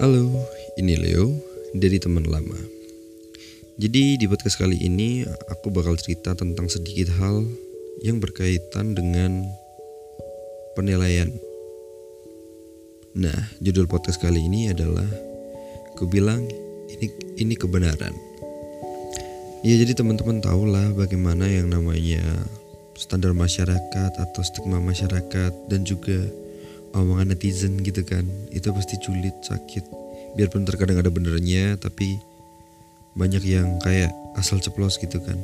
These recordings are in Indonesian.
Halo, ini Leo dari teman lama. Jadi di podcast kali ini aku bakal cerita tentang sedikit hal yang berkaitan dengan penilaian. Nah, judul podcast kali ini adalah Ku bilang ini ini kebenaran. Ya jadi teman-teman tahulah bagaimana yang namanya standar masyarakat atau stigma masyarakat dan juga omongan netizen gitu kan itu pasti sulit sakit. Biarpun terkadang ada benernya tapi banyak yang kayak asal ceplos gitu kan.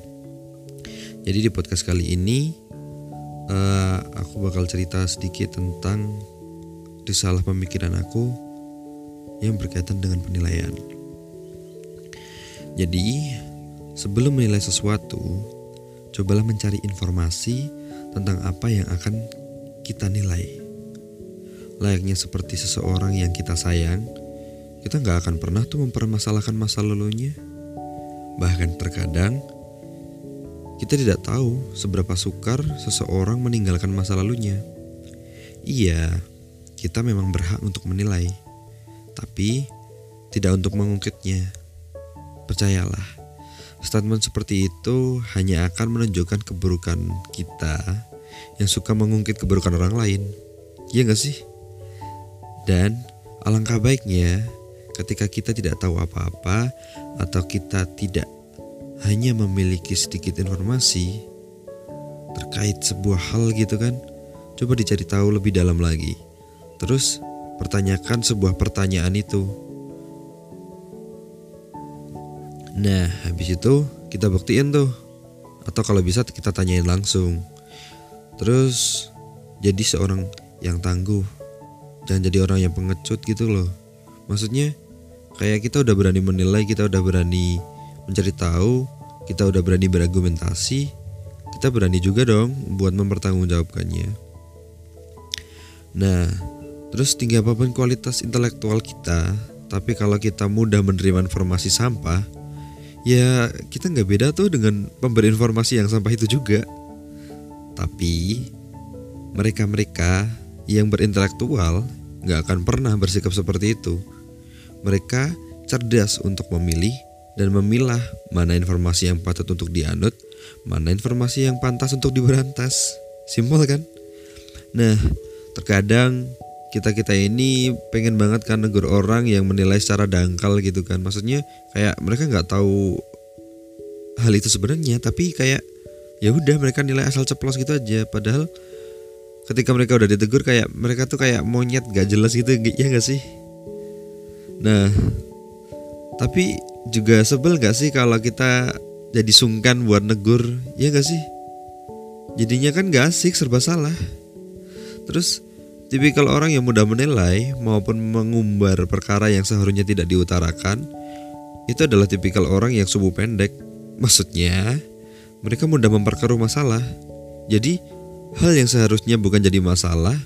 Jadi di podcast kali ini uh, aku bakal cerita sedikit tentang risalah pemikiran aku yang berkaitan dengan penilaian. Jadi sebelum menilai sesuatu cobalah mencari informasi tentang apa yang akan kita nilai layaknya seperti seseorang yang kita sayang, kita nggak akan pernah tuh mempermasalahkan masa lalunya. Bahkan terkadang kita tidak tahu seberapa sukar seseorang meninggalkan masa lalunya. Iya, kita memang berhak untuk menilai, tapi tidak untuk mengungkitnya. Percayalah, statement seperti itu hanya akan menunjukkan keburukan kita yang suka mengungkit keburukan orang lain. Iya gak sih? Dan alangkah baiknya ketika kita tidak tahu apa-apa atau kita tidak hanya memiliki sedikit informasi terkait sebuah hal gitu kan, coba dicari tahu lebih dalam lagi. Terus pertanyakan sebuah pertanyaan itu. Nah, habis itu kita buktiin tuh. Atau kalau bisa kita tanyain langsung. Terus jadi seorang yang tangguh jangan jadi orang yang pengecut gitu loh. Maksudnya kayak kita udah berani menilai kita udah berani mencari tahu kita udah berani berargumentasi kita berani juga dong buat mempertanggungjawabkannya. Nah terus tinggi apa pun kualitas intelektual kita tapi kalau kita mudah menerima informasi sampah ya kita nggak beda tuh dengan pemberi informasi yang sampah itu juga. Tapi mereka-mereka yang berintelektual gak akan pernah bersikap seperti itu. Mereka cerdas untuk memilih dan memilah mana informasi yang patut untuk dianut, mana informasi yang pantas untuk diberantas. Simpel kan? Nah, terkadang kita-kita ini pengen banget kan negur orang yang menilai secara dangkal gitu kan. Maksudnya kayak mereka nggak tahu hal itu sebenarnya, tapi kayak ya udah mereka nilai asal ceplos gitu aja. Padahal ketika mereka udah ditegur kayak mereka tuh kayak monyet gak jelas gitu ya gak sih? Nah tapi juga sebel gak sih kalau kita jadi sungkan buat negur ya gak sih? Jadinya kan gak asik serba salah. Terus tipikal orang yang mudah menilai maupun mengumbar perkara yang seharusnya tidak diutarakan itu adalah tipikal orang yang subuh pendek. Maksudnya mereka mudah memperkeruh masalah. Jadi Hal yang seharusnya bukan jadi masalah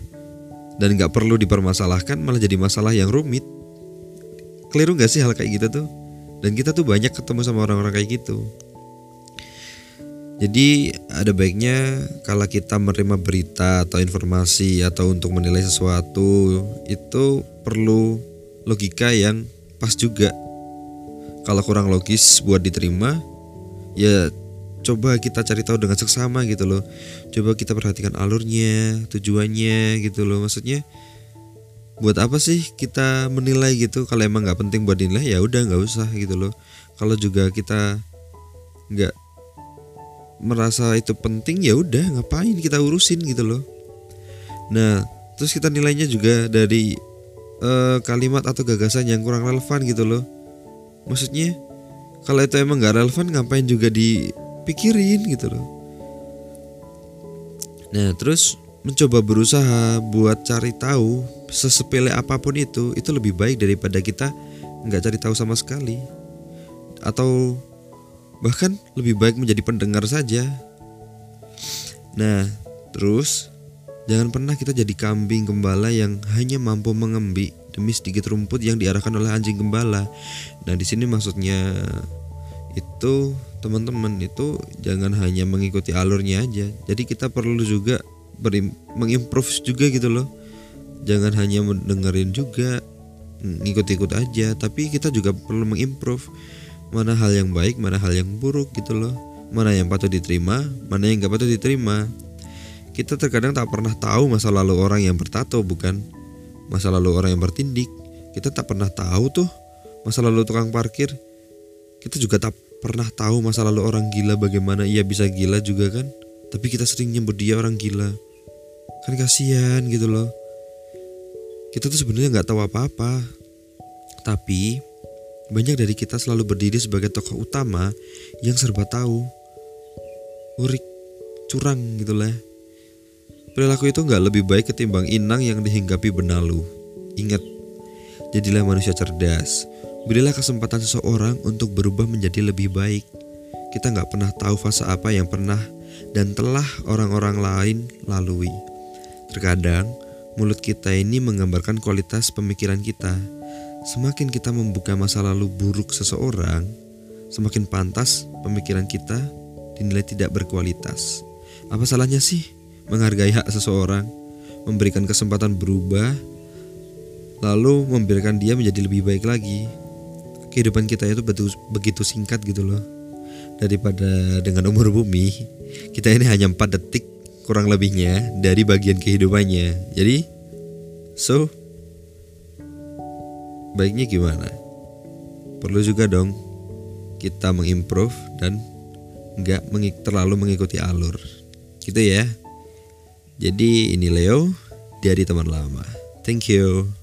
dan gak perlu dipermasalahkan malah jadi masalah yang rumit. Keliru gak sih hal kayak gitu tuh? Dan kita tuh banyak ketemu sama orang-orang kayak gitu. Jadi ada baiknya kalau kita menerima berita atau informasi atau untuk menilai sesuatu itu perlu logika yang pas juga. Kalau kurang logis buat diterima, ya coba kita cari tahu dengan seksama gitu loh. Coba kita perhatikan alurnya tujuannya gitu loh. Maksudnya buat apa sih kita menilai gitu? Kalau emang nggak penting buat dinilai ya udah nggak usah gitu loh. Kalau juga kita nggak merasa itu penting ya udah ngapain kita urusin gitu loh. Nah terus kita nilainya juga dari uh, kalimat atau gagasan yang kurang relevan gitu loh. Maksudnya kalau itu emang nggak relevan ngapain juga di pikirin gitu loh. Nah terus mencoba berusaha buat cari tahu sesepele apa pun itu itu lebih baik daripada kita nggak cari tahu sama sekali. Atau bahkan lebih baik menjadi pendengar saja. Nah terus jangan pernah kita jadi kambing gembala yang hanya mampu mengembi demi sedikit rumput yang diarahkan oleh anjing gembala. Nah di sini maksudnya itu teman-teman itu jangan hanya mengikuti alurnya aja. Jadi kita perlu juga mengimprove juga gitu loh. Jangan hanya mendengarin juga ngikut-ikut aja tapi kita juga perlu mengimprove. Mana hal yang baik mana hal yang buruk gitu loh. Mana yang patut diterima mana yang gak patut diterima. Kita terkadang tak pernah tahu masa lalu orang yang bertato bukan? Masa lalu orang yang bertindik. Kita tak pernah tahu tuh masa lalu tukang parkir. Kita juga tak pernah tahu masa lalu orang gila bagaimana ia bisa gila juga kan? Tapi kita sering nyebut dia orang gila. Kan kasihan gitu loh. Kita tuh sebenarnya nggak tahu apa-apa. Tapi banyak dari kita selalu berdiri sebagai tokoh utama yang serba tahu. Urik curang gitu lah. Perilaku itu nggak lebih baik ketimbang inang yang dihinggapi benalu. Ingat jadilah manusia cerdas berilah kesempatan seseorang untuk berubah menjadi lebih baik kita nggak pernah tahu fase apa yang pernah dan telah orang-orang lain lalui terkadang Mulut kita ini menggambarkan kualitas pemikiran kita. Semakin kita membuka masa lalu buruk seseorang, semakin pantas pemikiran kita dinilai tidak berkualitas. Apa salahnya sih menghargai hak seseorang, memberikan kesempatan berubah, lalu memberikan dia menjadi lebih baik lagi? Kehidupan kita itu betul, begitu singkat gitu loh. Daripada dengan umur bumi, kita ini hanya 4 detik kurang lebihnya dari bagian kehidupannya. Jadi, so baiknya gimana? Perlu juga dong kita mengimprove dan nggak terlalu mengikuti alur. Gitu ya. Jadi ini Leo dari teman lama. Thank you.